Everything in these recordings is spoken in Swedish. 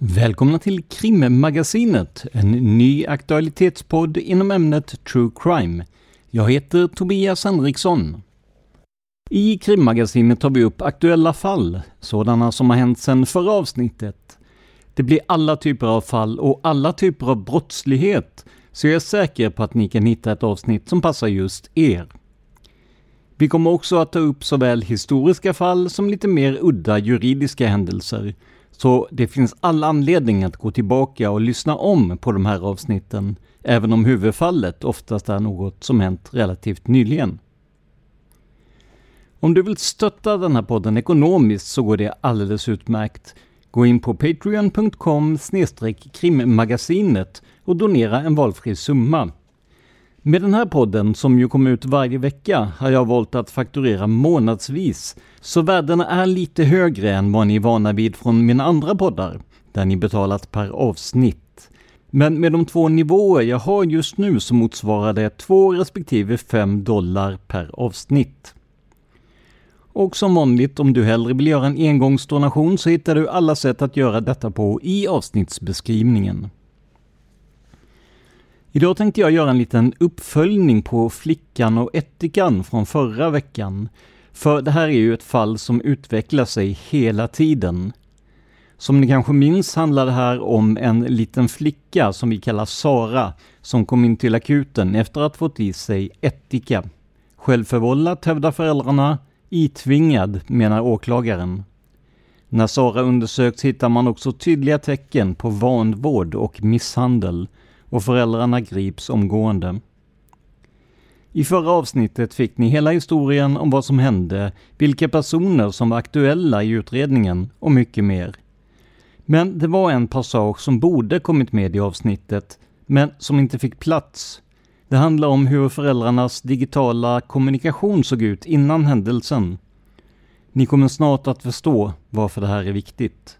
Välkomna till Krimmagasinet, en ny aktualitetspodd inom ämnet True Crime. Jag heter Tobias Henriksson. I Krimmagasinet tar vi upp aktuella fall, sådana som har hänt sedan förra avsnittet. Det blir alla typer av fall och alla typer av brottslighet, så jag är säker på att ni kan hitta ett avsnitt som passar just er. Vi kommer också att ta upp såväl historiska fall som lite mer udda juridiska händelser, så det finns all anledning att gå tillbaka och lyssna om på de här avsnitten, även om huvudfallet oftast är något som hänt relativt nyligen. Om du vill stötta den här podden ekonomiskt så går det alldeles utmärkt. Gå in på patreon.com krimmagasinet och donera en valfri summa. Med den här podden, som ju kommer ut varje vecka, har jag valt att fakturera månadsvis, så värdena är lite högre än vad ni är vana vid från mina andra poddar, där ni betalat per avsnitt. Men med de två nivåer jag har just nu så motsvarar det 2 respektive 5 dollar per avsnitt. Och som vanligt, om du hellre vill göra en engångsdonation så hittar du alla sätt att göra detta på i avsnittsbeskrivningen. Idag tänkte jag göra en liten uppföljning på Flickan och Ättikan från förra veckan. För det här är ju ett fall som utvecklar sig hela tiden. Som ni kanske minns handlar det här om en liten flicka som vi kallar Sara, som kom in till akuten efter att fått i sig ättika. Självförvållat hävdar föräldrarna, itvingad menar åklagaren. När Sara undersöks hittar man också tydliga tecken på vanvård och misshandel och föräldrarna grips omgående. I förra avsnittet fick ni hela historien om vad som hände, vilka personer som var aktuella i utredningen och mycket mer. Men det var en passage som borde kommit med i avsnittet, men som inte fick plats. Det handlar om hur föräldrarnas digitala kommunikation såg ut innan händelsen. Ni kommer snart att förstå varför det här är viktigt.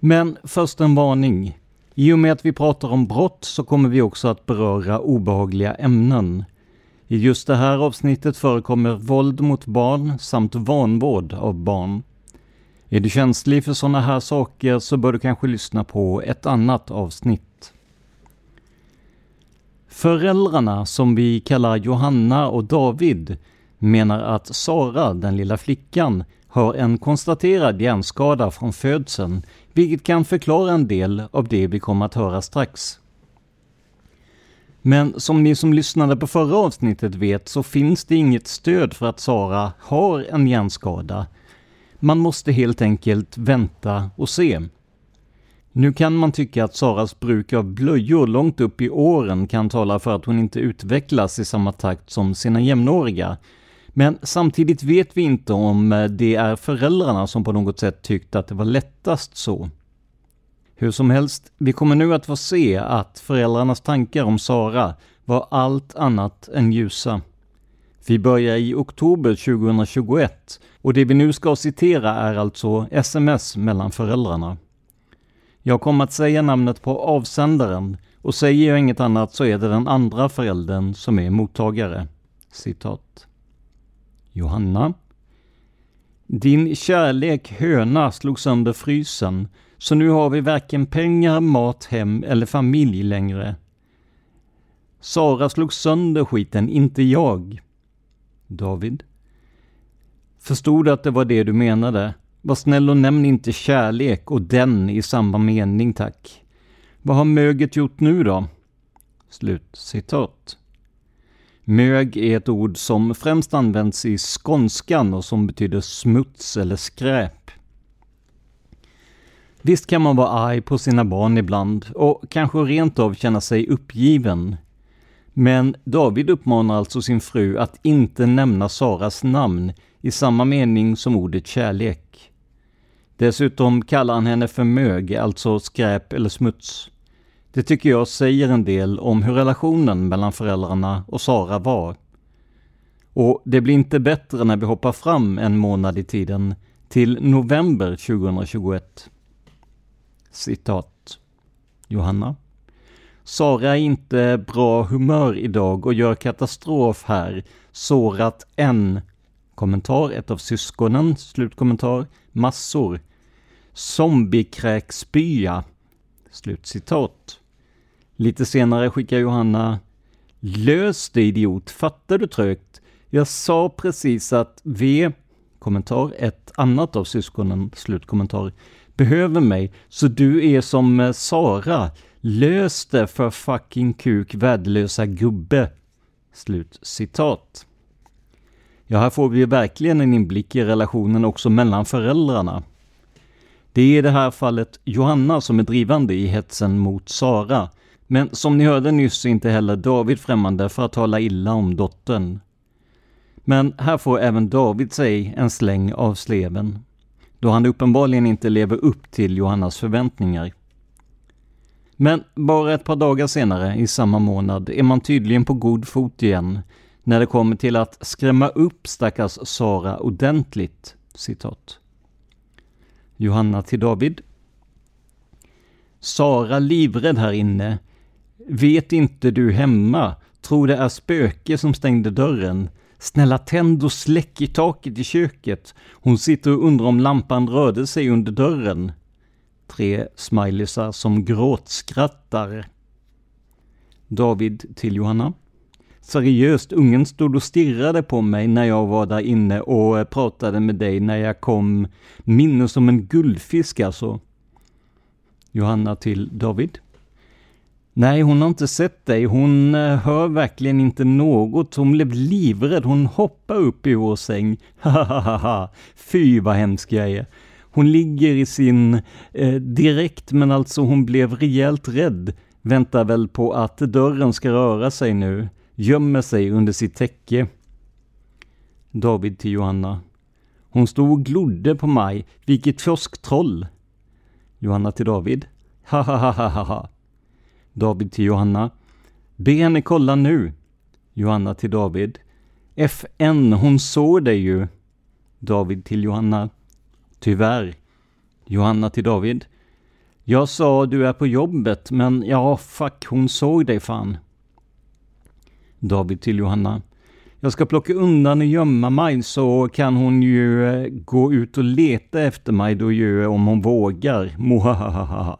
Men först en varning. I och med att vi pratar om brott så kommer vi också att beröra obehagliga ämnen. I just det här avsnittet förekommer våld mot barn samt vanvård av barn. Är du känslig för sådana här saker så bör du kanske lyssna på ett annat avsnitt. Föräldrarna, som vi kallar Johanna och David, menar att Sara, den lilla flickan, har en konstaterad hjärnskada från födseln, vilket kan förklara en del av det vi kommer att höra strax. Men som ni som lyssnade på förra avsnittet vet så finns det inget stöd för att Sara har en hjärnskada. Man måste helt enkelt vänta och se. Nu kan man tycka att Saras bruk av blöjor långt upp i åren kan tala för att hon inte utvecklas i samma takt som sina jämnåriga. Men samtidigt vet vi inte om eh, det är föräldrarna som på något sätt tyckte att det var lättast så. Hur som helst, vi kommer nu att få se att föräldrarnas tankar om Sara var allt annat än ljusa. Vi börjar i oktober 2021 och det vi nu ska citera är alltså sms mellan föräldrarna. Jag kommer att säga namnet på avsändaren och säger jag inget annat så är det den andra föräldern som är mottagare. Citat. Johanna. Din kärlek höna slog sönder frysen, så nu har vi varken pengar, mat, hem eller familj längre. Sara slog sönder skiten, inte jag. David. Förstod att det var det du menade? Var snäll och nämn inte kärlek och den i samma mening, tack. Vad har möget gjort nu då? Slut citat. Mög är ett ord som främst används i skånskan och som betyder smuts eller skräp. Visst kan man vara arg på sina barn ibland och kanske rent av känna sig uppgiven. Men David uppmanar alltså sin fru att inte nämna Saras namn i samma mening som ordet kärlek. Dessutom kallar han henne för mög, alltså skräp eller smuts. Det tycker jag säger en del om hur relationen mellan föräldrarna och Sara var. Och det blir inte bättre när vi hoppar fram en månad i tiden, till november 2021. Citat. Johanna. Sara är inte bra humör idag och gör katastrof här. Sårat en. Kommentar, ett av syskonen. Slutkommentar. Massor. Zombiekräkspya. Slutcitat. Lite senare skickar Johanna Lös det idiot, fattar du trögt? Jag sa precis att V, kommentar, ett annat av syskonen, slutkommentar, behöver mig, så du är som eh, Sara. Lös det för fucking kuk, värdelösa gubbe. Slut citat. Ja, här får vi verkligen en inblick i relationen också mellan föräldrarna. Det är i det här fallet Johanna som är drivande i hetsen mot Sara, men som ni hörde nyss är inte heller David främmande för att tala illa om dottern. Men här får även David sig en släng av sleven, då han uppenbarligen inte lever upp till Johannas förväntningar. Men bara ett par dagar senare i samma månad är man tydligen på god fot igen när det kommer till att skrämma upp stackars Sara ordentligt. Citat. Johanna till David. Sara livrädd här inne. Vet inte du hemma? Tror det är spöke som stängde dörren. Snälla tänd och släck i taket i köket. Hon sitter och undrar om lampan rörde sig under dörren. Tre smileysar som gråtskrattar. David till Johanna. Seriöst, ungen stod och stirrade på mig när jag var där inne och eh, pratade med dig när jag kom. Minne som en guldfisk alltså. Johanna till David. Nej, hon har inte sett dig. Hon eh, hör verkligen inte något. Hon blev livrädd. Hon hoppade upp i vår säng. Hahaha. Fy vad hemsk jag är. Hon ligger i sin eh, direkt, men alltså hon blev rejält rädd. Väntar väl på att dörren ska röra sig nu. Gömmer sig under sitt täcke. David till Johanna. Hon stod och glodde på mig. Vilket kiosktroll. Johanna till David. Ha ha ha ha ha. David till Johanna. Be henne kolla nu. Johanna till David. FN, hon såg dig ju. David till Johanna. Tyvärr. Johanna till David. Jag sa du är på jobbet, men ja, fuck, hon såg dig fan. David till Johanna. Jag ska plocka undan och gömma mig så kan hon ju eh, gå ut och leta efter mig då ju om hon vågar. Mohahaha.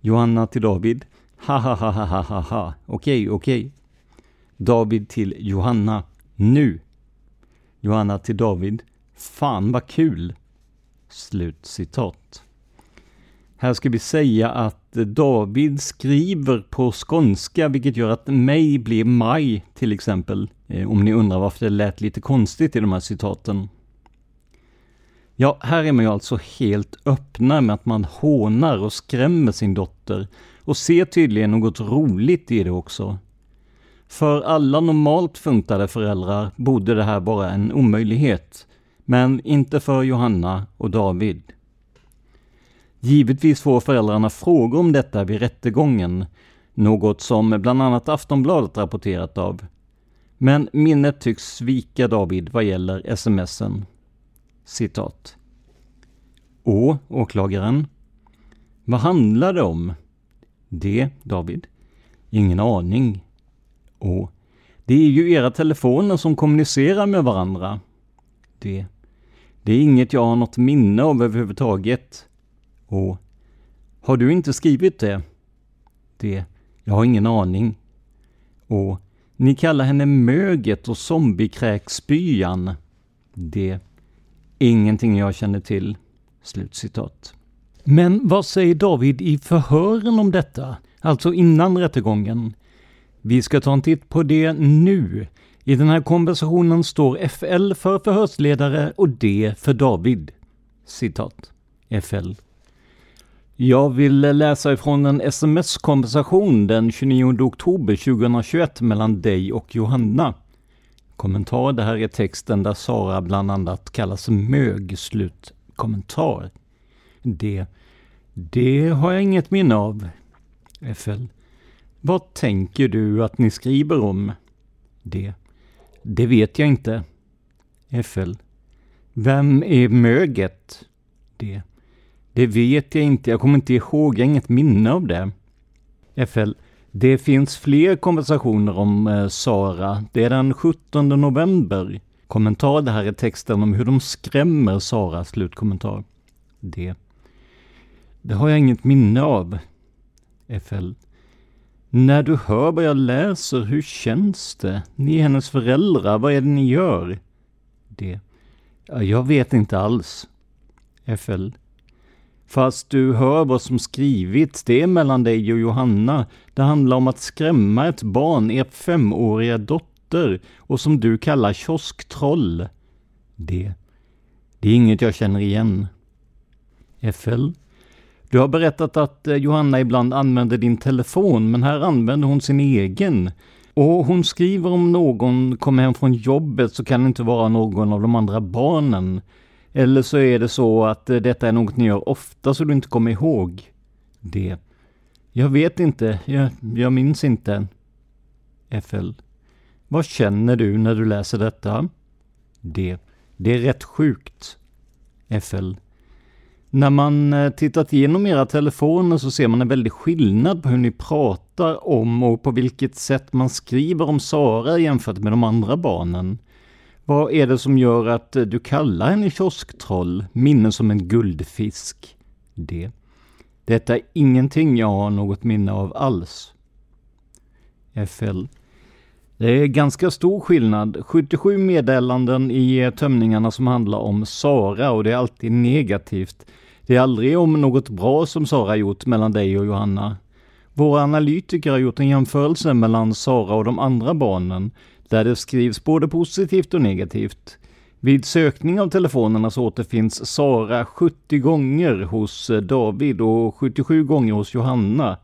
Johanna till David. Ha ha ha ha ha ha. Okej, okej. David till Johanna. Nu. Johanna till David. Fan vad kul. Slut citat. Här ska vi säga att David skriver på skånska, vilket gör att mig blir maj, till exempel. Eh, om ni undrar varför det lät lite konstigt i de här citaten. Ja, här är man ju alltså helt öppna med att man hånar och skrämmer sin dotter och ser tydligen något roligt i det också. För alla normalt funtade föräldrar borde det här vara en omöjlighet. Men inte för Johanna och David. Givetvis får föräldrarna frågor om detta vid rättegången, något som bland annat Aftonbladet rapporterat av. Men minnet tycks svika David vad gäller smsen. Citat. Å, åklagaren. Vad handlar det om? Det, David. Ingen aning. Å. Det är ju era telefoner som kommunicerar med varandra. Det. Det är inget jag har något minne av överhuvudtaget. Å. Har du inte skrivit det? Det. Jag har ingen aning. Å. Ni kallar henne möget och zombiekräkspyan. Det. Ingenting jag känner till. Slutcitat. Men vad säger David i förhören om detta? Alltså innan rättegången? Vi ska ta en titt på det nu. I den här konversationen står FL för förhörsledare och D för David. Citat. FL. Jag vill läsa ifrån en sms-konversation den 29 oktober 2021 mellan dig och Johanna. Kommentar. Det här är texten där Sara bland annat kallas mög. Slut. Kommentar. Det. Det har jag inget minne av. FL. Vad tänker du att ni skriver om? Det. Det vet jag inte. FL. Vem är möget? Det. Det vet jag inte, jag kommer inte ihåg, jag har inget minne av det. FL. Det finns fler konversationer om eh, Sara. Det är den 17 november. Kommentar, det här är texten om hur de skrämmer Sara. Slutkommentar. Det. Det har jag inget minne av. FL. När du hör vad jag läser, hur känns det? Ni är hennes föräldrar, vad är det ni gör? D. Jag vet inte alls. FL. Fast du hör vad som skrivits, det är mellan dig och Johanna. Det handlar om att skrämma ett barn, er femåriga dotter, och som du kallar kiosktroll. D. Det är inget jag känner igen. FL. Du har berättat att eh, Johanna ibland använder din telefon, men här använder hon sin egen. Och hon skriver om någon kommer hem från jobbet så kan det inte vara någon av de andra barnen. Eller så är det så att eh, detta är något ni gör ofta så du inte kommer ihåg det. Jag vet inte, jag, jag minns inte. FL. Vad känner du när du läser detta? D. Det är rätt sjukt. FL. När man eh, tittat igenom era telefoner så ser man en väldig skillnad på hur ni pratar om och på vilket sätt man skriver om Sara jämfört med de andra barnen. Vad är det som gör att eh, du kallar henne kiosktroll, minne som en guldfisk? Det. Detta är ingenting jag har något minne av alls. FL. Det är ganska stor skillnad. 77 meddelanden i tömningarna som handlar om Sara och det är alltid negativt. Det är aldrig om något bra som Sara gjort mellan dig och Johanna. Våra analytiker har gjort en jämförelse mellan Sara och de andra barnen, där det skrivs både positivt och negativt. Vid sökning av telefonerna så återfinns Sara 70 gånger hos eh, David och 77 gånger hos Johanna.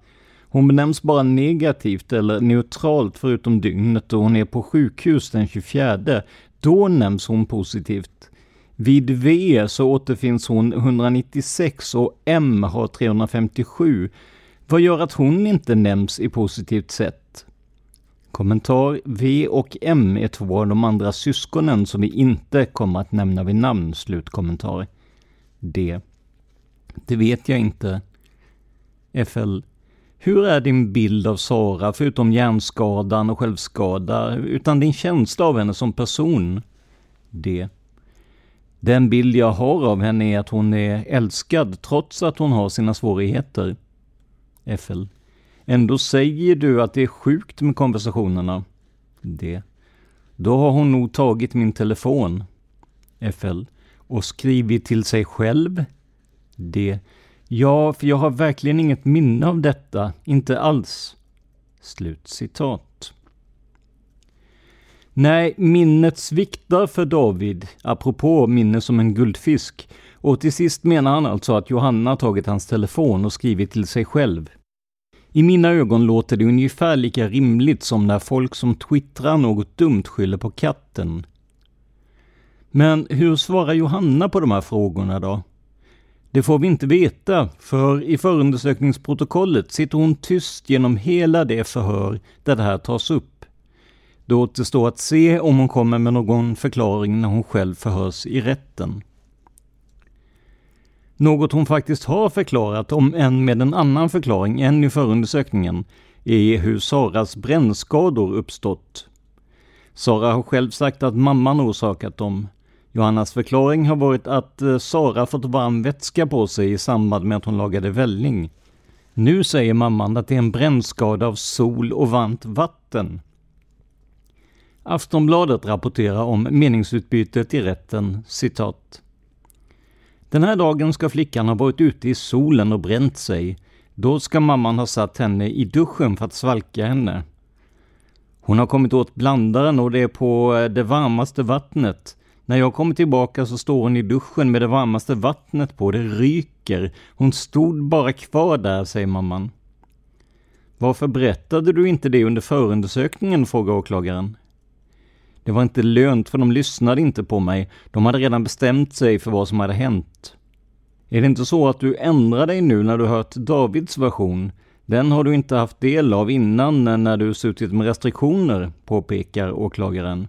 Hon benämns bara negativt eller neutralt förutom dygnet då hon är på sjukhus den 24. Då nämns hon positivt. Vid V så återfinns hon 196 och M har 357. Vad gör att hon inte nämns i positivt sätt? Kommentar V och M är två av de andra syskonen som vi inte kommer att nämna vid namn. Slutkommentar. D. Det vet jag inte. FL. Hur är din bild av Sara, förutom hjärnskadan och självskada, utan din känsla av henne som person? D. Den bild jag har av henne är att hon är älskad trots att hon har sina svårigheter. FL. Ändå säger du att det är sjukt med konversationerna. D. Då har hon nog tagit min telefon. FL. Och skrivit till sig själv. D. Ja, för jag har verkligen inget minne av detta. Inte alls. Slut citat. Nej, minnet sviktar för David, apropå minne som en guldfisk. Och till sist menar han alltså att Johanna tagit hans telefon och skrivit till sig själv. I mina ögon låter det ungefär lika rimligt som när folk som twittrar något dumt skyller på katten. Men hur svarar Johanna på de här frågorna då? Det får vi inte veta, för i förundersökningsprotokollet sitter hon tyst genom hela det förhör där det här tas upp. Det återstår att se om hon kommer med någon förklaring när hon själv förhörs i rätten. Något hon faktiskt har förklarat, om än med en annan förklaring än i förundersökningen, är hur Saras brännskador uppstått. Sara har själv sagt att mamman orsakat dem. Johannas förklaring har varit att eh, Sara fått varm vätska på sig i samband med att hon lagade välling. Nu säger mamman att det är en brännskada av sol och varmt vatten. Aftonbladet rapporterar om meningsutbytet i rätten, citat. Den här dagen ska flickan ha varit ute i solen och bränt sig. Då ska mamman ha satt henne i duschen för att svalka henne. Hon har kommit åt blandaren och det är på eh, det varmaste vattnet. När jag kommer tillbaka så står hon i duschen med det varmaste vattnet på. Det ryker. Hon stod bara kvar där, säger mamman. Varför berättade du inte det under förundersökningen, frågar åklagaren. Det var inte lönt för de lyssnade inte på mig. De hade redan bestämt sig för vad som hade hänt. Är det inte så att du ändrar dig nu när du hört Davids version? Den har du inte haft del av innan när du suttit med restriktioner, påpekar åklagaren.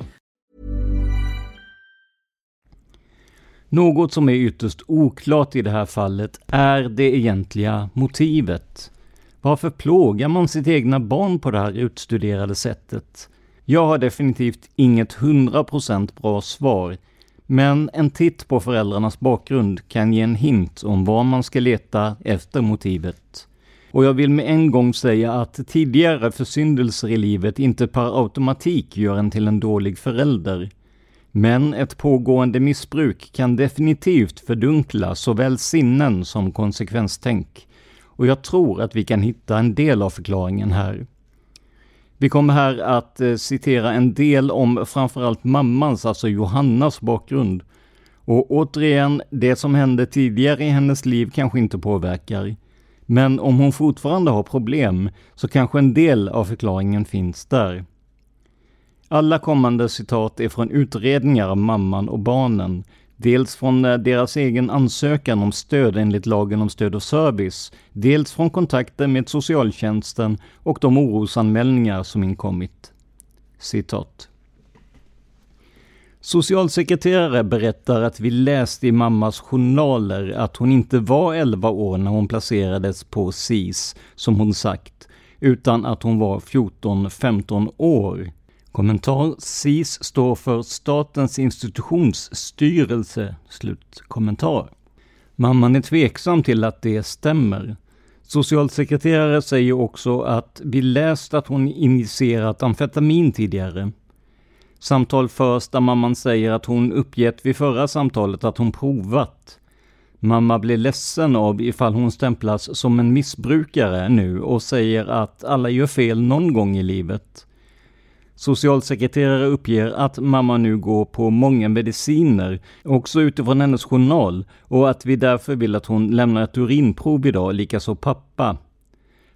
Något som är ytterst oklart i det här fallet är det egentliga motivet. Varför plågar man sitt egna barn på det här utstuderade sättet? Jag har definitivt inget 100% bra svar, men en titt på föräldrarnas bakgrund kan ge en hint om var man ska leta efter motivet. Och jag vill med en gång säga att tidigare försyndelser i livet inte per automatik gör en till en dålig förälder. Men ett pågående missbruk kan definitivt fördunkla såväl sinnen som konsekvenstänk. Och jag tror att vi kan hitta en del av förklaringen här. Vi kommer här att eh, citera en del om framförallt mammans, alltså Johannas bakgrund. Och återigen, det som hände tidigare i hennes liv kanske inte påverkar. Men om hon fortfarande har problem så kanske en del av förklaringen finns där. Alla kommande citat är från utredningar av mamman och barnen, dels från eh, deras egen ansökan om stöd enligt lagen om stöd och service, dels från kontakter med socialtjänsten och de orosanmälningar som inkommit. Citat. Socialsekreterare berättar att vi läste i mammas journaler att hon inte var 11 år när hon placerades på SIS, som hon sagt, utan att hon var 14-15 år. Kommentar SIS står för Statens institutionsstyrelse. Slutkommentar. Mamman är tveksam till att det stämmer. Socialsekreterare säger också att vi läst att hon injicerat amfetamin tidigare. Samtal förs där mamman säger att hon uppgett vid förra samtalet att hon provat. Mamma blir ledsen av ifall hon stämplas som en missbrukare nu och säger att alla gör fel någon gång i livet. Socialsekreterare uppger att mamma nu går på många mediciner, också utifrån hennes journal, och att vi därför vill att hon lämnar ett urinprov idag, likaså pappa.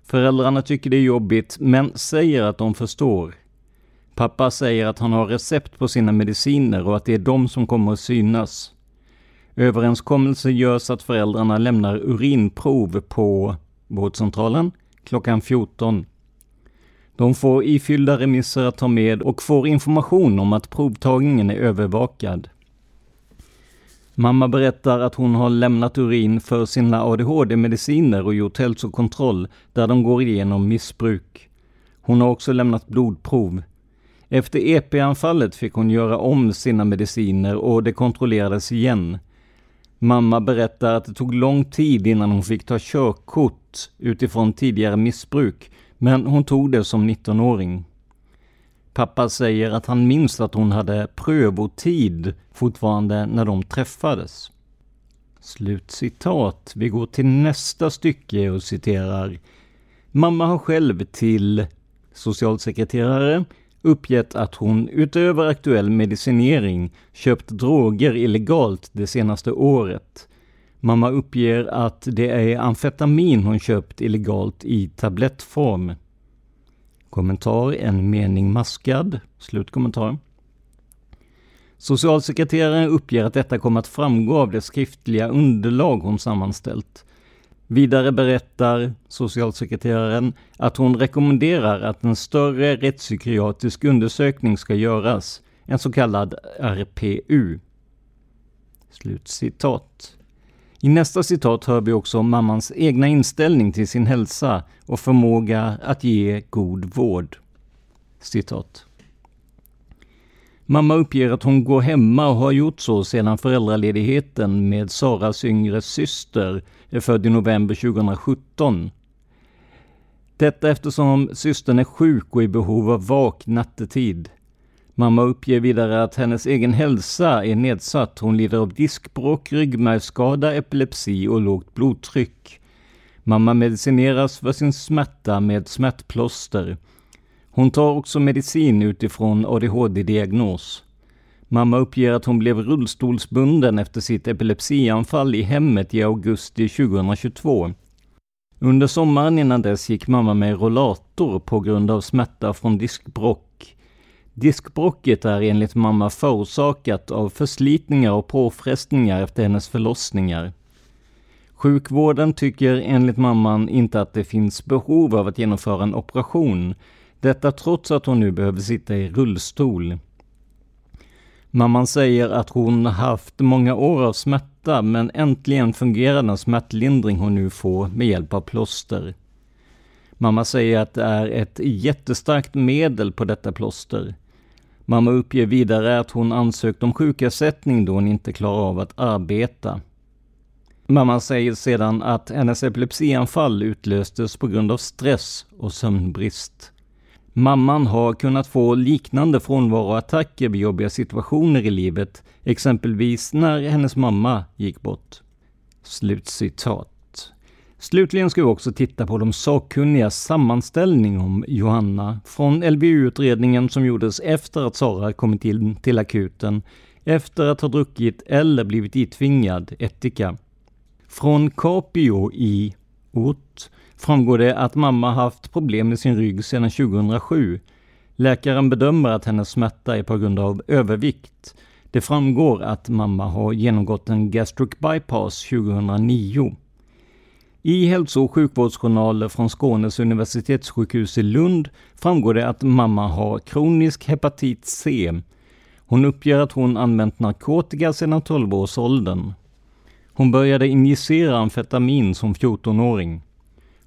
Föräldrarna tycker det är jobbigt, men säger att de förstår. Pappa säger att han har recept på sina mediciner och att det är de som kommer att synas. Överenskommelse görs att föräldrarna lämnar urinprov på vårdcentralen klockan 14. De får ifyllda remisser att ta med och får information om att provtagningen är övervakad. Mamma berättar att hon har lämnat urin för sina ADHD-mediciner och gjort hälsokontroll där de går igenom missbruk. Hon har också lämnat blodprov. Efter EP-anfallet fick hon göra om sina mediciner och det kontrollerades igen. Mamma berättar att det tog lång tid innan hon fick ta körkort utifrån tidigare missbruk men hon tog det som 19-åring. Pappa säger att han minns att hon hade prövotid fortfarande när de träffades. Slutcitat. Vi går till nästa stycke och citerar. Mamma har själv till socialsekreterare uppgett att hon utöver aktuell medicinering köpt droger illegalt det senaste året. Mamma uppger att det är amfetamin hon köpt illegalt i tablettform. Kommentar, en mening maskad. Slutkommentar. Socialsekreteraren uppger att detta kommer att framgå av det skriftliga underlag hon sammanställt. Vidare berättar socialsekreteraren att hon rekommenderar att en större rättspsykiatrisk undersökning ska göras, en så kallad RPU. Slutcitat. I nästa citat hör vi också om mammans egna inställning till sin hälsa och förmåga att ge god vård. Citat. Mamma uppger att hon går hemma och har gjort så sedan föräldraledigheten med Saras yngre syster, är född i november 2017. Detta eftersom systern är sjuk och i behov av vak nattetid. Mamma uppger vidare att hennes egen hälsa är nedsatt. Hon lider av diskbråck, ryggmärgsskada, epilepsi och lågt blodtryck. Mamma medicineras för sin smärta med smärtplåster. Hon tar också medicin utifrån ADHD-diagnos. Mamma uppger att hon blev rullstolsbunden efter sitt epilepsianfall i hemmet i augusti 2022. Under sommaren innan dess gick mamma med rollator på grund av smärta från diskbråck. Diskbråcket är enligt mamma förorsakat av förslitningar och påfrestningar efter hennes förlossningar. Sjukvården tycker enligt mamman inte att det finns behov av att genomföra en operation. Detta trots att hon nu behöver sitta i rullstol. Mamman säger att hon haft många år av smärta men äntligen fungerar den smärtlindring hon nu får med hjälp av plåster. Mamma säger att det är ett jättestarkt medel på detta plåster. Mamma uppger vidare att hon ansökt om sjukersättning då hon inte klarar av att arbeta. Mamma säger sedan att hennes epilepsianfall utlöstes på grund av stress och sömnbrist. Mamman har kunnat få liknande frånvaroattacker vid jobbiga situationer i livet, exempelvis när hennes mamma gick bort. Slutcitat. Slutligen ska vi också titta på de sakkunniga sammanställning om Johanna från LVU-utredningen som gjordes efter att Sara kommit in till akuten efter att ha druckit eller blivit itvingad ättika. Från Capio i Ort framgår det att mamma haft problem med sin rygg sedan 2007. Läkaren bedömer att hennes smärta är på grund av övervikt. Det framgår att mamma har genomgått en gastric bypass 2009. I hälso och sjukvårdsjournaler från Skånes universitetssjukhus i Lund framgår det att mamma har kronisk hepatit C. Hon uppger att hon använt narkotika sedan 12-årsåldern. Hon började injicera amfetamin som 14-åring.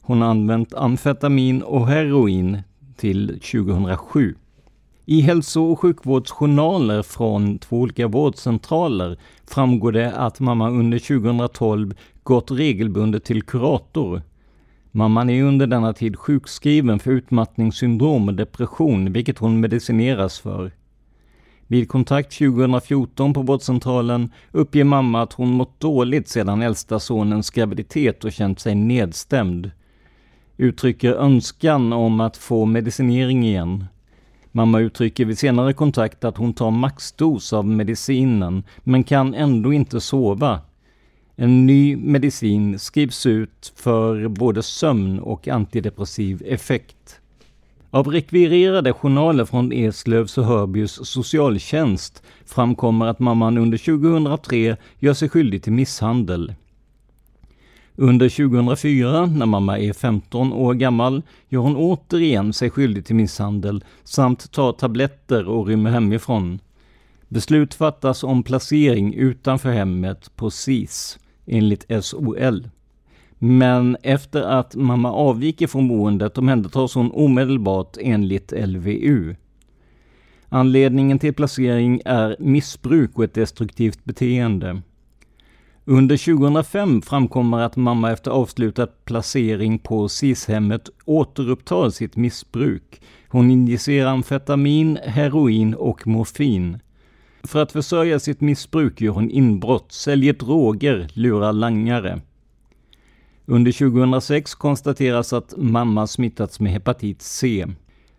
Hon har använt amfetamin och heroin till 2007. I hälso och sjukvårdsjournaler från två olika vårdcentraler framgår det att mamma under 2012 gått regelbundet till kurator. Mamman är under denna tid sjukskriven för utmattningssyndrom och depression, vilket hon medicineras för. Vid kontakt 2014 på vårdcentralen uppger mamma att hon mått dåligt sedan äldsta sonens graviditet och känt sig nedstämd. Uttrycker önskan om att få medicinering igen. Mamma uttrycker vid senare kontakt att hon tar maxdos av medicinen, men kan ändå inte sova. En ny medicin skrivs ut för både sömn och antidepressiv effekt. Av rekvirerade journaler från Eslövs och Hörbys socialtjänst framkommer att mamman under 2003 gör sig skyldig till misshandel. Under 2004, när mamma är 15 år gammal, gör hon återigen sig skyldig till misshandel samt tar tabletter och rymmer hemifrån. Beslut fattas om placering utanför hemmet på SIS, enligt SOL. Men efter att mamma avviker från boendet omhändertas hon omedelbart enligt LVU. Anledningen till placering är missbruk och ett destruktivt beteende. Under 2005 framkommer att mamma efter avslutad placering på SIS-hemmet återupptar sitt missbruk. Hon injicerar amfetamin, heroin och morfin. För att försörja sitt missbruk gör hon inbrott, säljer droger, lurar langare. Under 2006 konstateras att mamma smittats med hepatit C.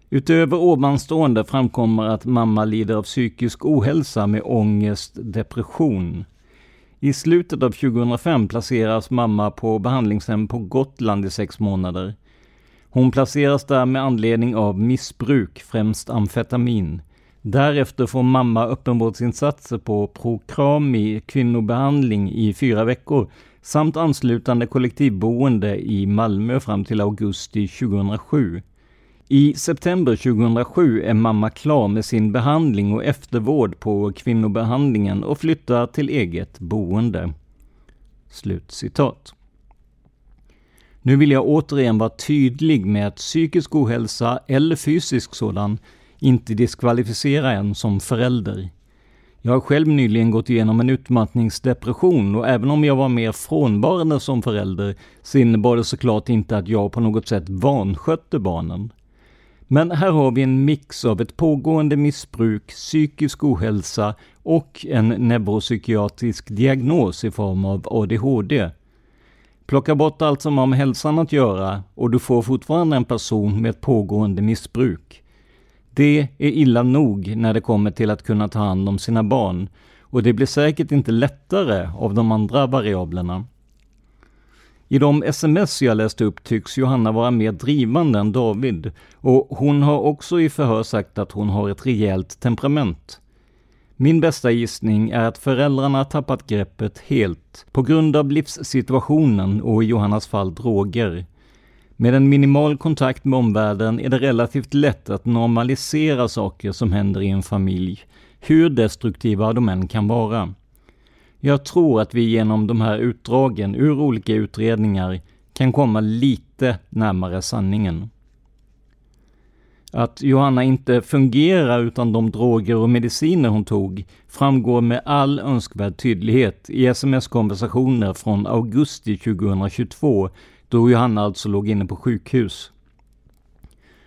Utöver ovanstående framkommer att mamma lider av psykisk ohälsa med ångest, depression. I slutet av 2005 placeras mamma på behandlingshem på Gotland i sex månader. Hon placeras där med anledning av missbruk, främst amfetamin. Därefter får mamma öppenvårdsinsatser på Prokrami kvinnobehandling i fyra veckor samt anslutande kollektivboende i Malmö fram till augusti 2007. I september 2007 är mamma klar med sin behandling och eftervård på kvinnobehandlingen och flyttar till eget boende. Slut citat. Nu vill jag återigen vara tydlig med att psykisk ohälsa eller fysisk sådan inte diskvalificera en som förälder. Jag har själv nyligen gått igenom en utmattningsdepression och även om jag var mer frånvarande som förälder så innebar det såklart inte att jag på något sätt vanskötte barnen. Men här har vi en mix av ett pågående missbruk, psykisk ohälsa och en neuropsykiatrisk diagnos i form av ADHD. Plocka bort allt som har med hälsan att göra och du får fortfarande en person med ett pågående missbruk. Det är illa nog när det kommer till att kunna ta hand om sina barn och det blir säkert inte lättare av de andra variablerna. I de sms jag läste upp tycks Johanna vara mer drivande än David och hon har också i förhör sagt att hon har ett rejält temperament. Min bästa gissning är att föräldrarna tappat greppet helt på grund av livssituationen och i Johannas fall droger. Med en minimal kontakt med omvärlden är det relativt lätt att normalisera saker som händer i en familj. hur destruktiva de än kan vara. Jag tror att vi genom de här utdragen ur olika utredningar kan komma lite närmare sanningen. Att Johanna inte fungerar utan de droger och mediciner hon tog framgår med all önskvärd tydlighet i sms-konversationer från augusti 2022 då Johanna alltså låg inne på sjukhus.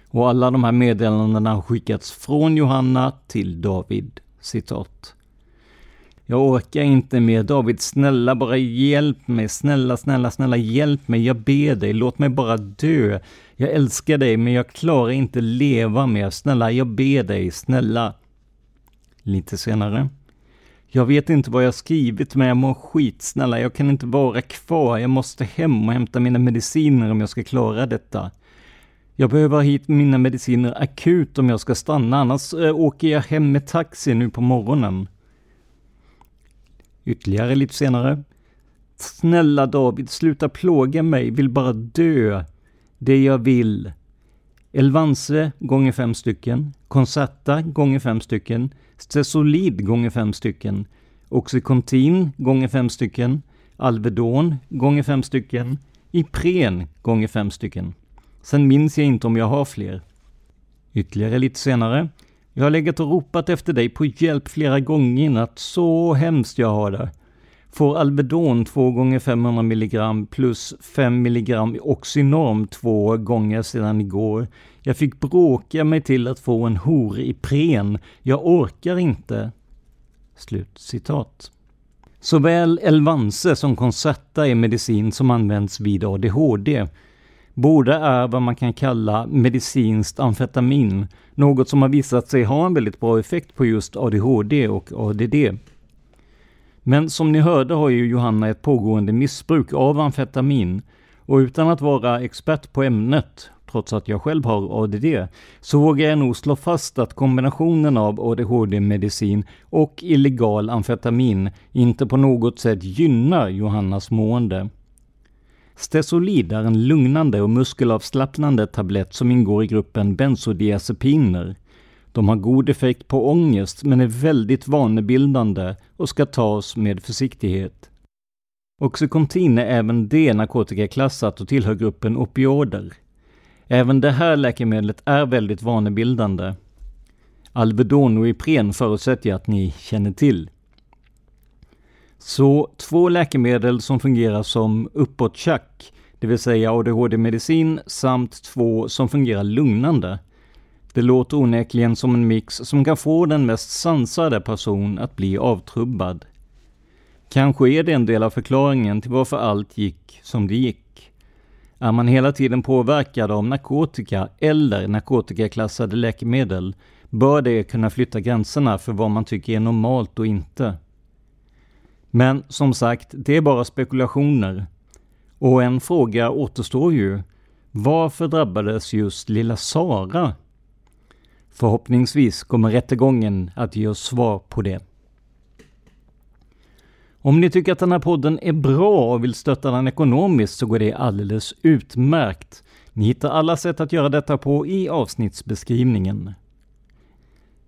Och alla de här meddelandena har skickats från Johanna till David. Citat. Jag orkar inte mer David, snälla bara hjälp mig, snälla, snälla, snälla hjälp mig, jag ber dig, låt mig bara dö. Jag älskar dig, men jag klarar inte leva mer, snälla, jag ber dig, snälla. Lite senare. Jag vet inte vad jag skrivit, men jag mår skit, snälla, jag kan inte vara kvar, jag måste hem och hämta mina mediciner om jag ska klara detta. Jag behöver ha hit mina mediciner akut om jag ska stanna, annars eh, åker jag hem med taxi nu på morgonen. Ytterligare lite senare. Snälla David, sluta plåga mig, vill bara dö. Det jag vill. Elvanse gånger fem stycken. Concerta gånger fem stycken. Stesolid gånger fem stycken. Oxycontin gånger fem stycken. Alvedon gånger fem stycken. Ipren gånger fem stycken. Sen minns jag inte om jag har fler. Ytterligare lite senare. Jag har legat och ropat efter dig på hjälp flera gånger i natt. Så hemskt jag har det. Får Alvedon 2 gånger 500 mg plus 5 mg Oxynorm två gånger sedan igår. Jag fick bråka mig till att få en hor i pren. Jag orkar inte. Slut citat. Såväl Elvanse som Concerta är medicin som används vid ADHD. Båda är vad man kan kalla medicinskt amfetamin, något som har visat sig ha en väldigt bra effekt på just ADHD och ADD. Men som ni hörde har ju Johanna ett pågående missbruk av amfetamin och utan att vara expert på ämnet, trots att jag själv har ADD, så vågar jag nog slå fast att kombinationen av ADHD-medicin och illegal amfetamin inte på något sätt gynnar Johannas mående. Stesolid är en lugnande och muskelavslappnande tablett som ingår i gruppen bensodiazepiner. De har god effekt på ångest men är väldigt vanebildande och ska tas med försiktighet. Oxycontin är även det narkotikaklassat och tillhör gruppen opioider. Även det här läkemedlet är väldigt vanebildande. Alvedon och Ipren förutsätter jag att ni känner till. Så två läkemedel som fungerar som uppåttjack, det vill säga ADHD-medicin, samt två som fungerar lugnande. Det låter onekligen som en mix som kan få den mest sansade person att bli avtrubbad. Kanske är det en del av förklaringen till varför allt gick som det gick. Är man hela tiden påverkad av narkotika eller narkotikaklassade läkemedel bör det kunna flytta gränserna för vad man tycker är normalt och inte. Men som sagt, det är bara spekulationer. Och en fråga återstår ju. Varför drabbades just lilla Sara? Förhoppningsvis kommer rättegången att ge oss svar på det. Om ni tycker att den här podden är bra och vill stötta den ekonomiskt så går det alldeles utmärkt. Ni hittar alla sätt att göra detta på i avsnittsbeskrivningen.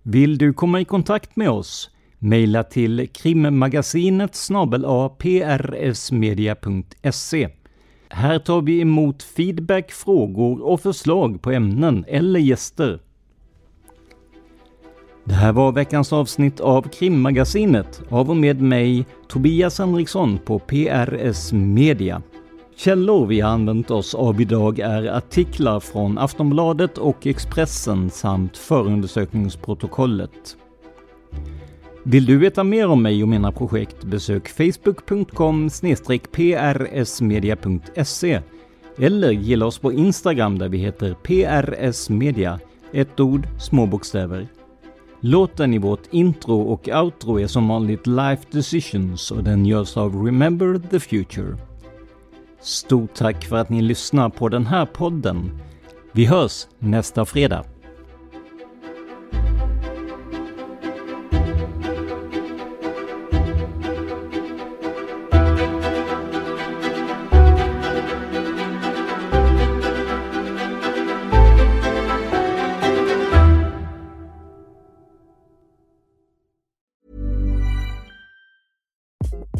Vill du komma i kontakt med oss? Maila till krimmagasinet prsmedia.se. Här tar vi emot feedback, frågor och förslag på ämnen eller gäster. Det här var veckans avsnitt av Krimmagasinet av och med mig, Tobias Henriksson på PRS Media. Källor vi har använt oss av idag är artiklar från Aftonbladet och Expressen samt förundersökningsprotokollet. Vill du veta mer om mig och mina projekt besök facebook.com prsmedia.se eller gilla oss på Instagram där vi heter prsmedia, ett ord, små bokstäver. Låten i vårt intro och outro är som vanligt Life Decisions och den görs av Remember the Future. Stort tack för att ni lyssnar på den här podden. Vi hörs nästa fredag.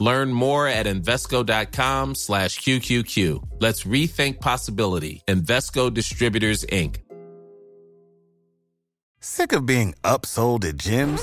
Learn more at Invesco.com slash QQQ. Let's rethink possibility. Invesco Distributors, Inc. Sick of being upsold at gyms?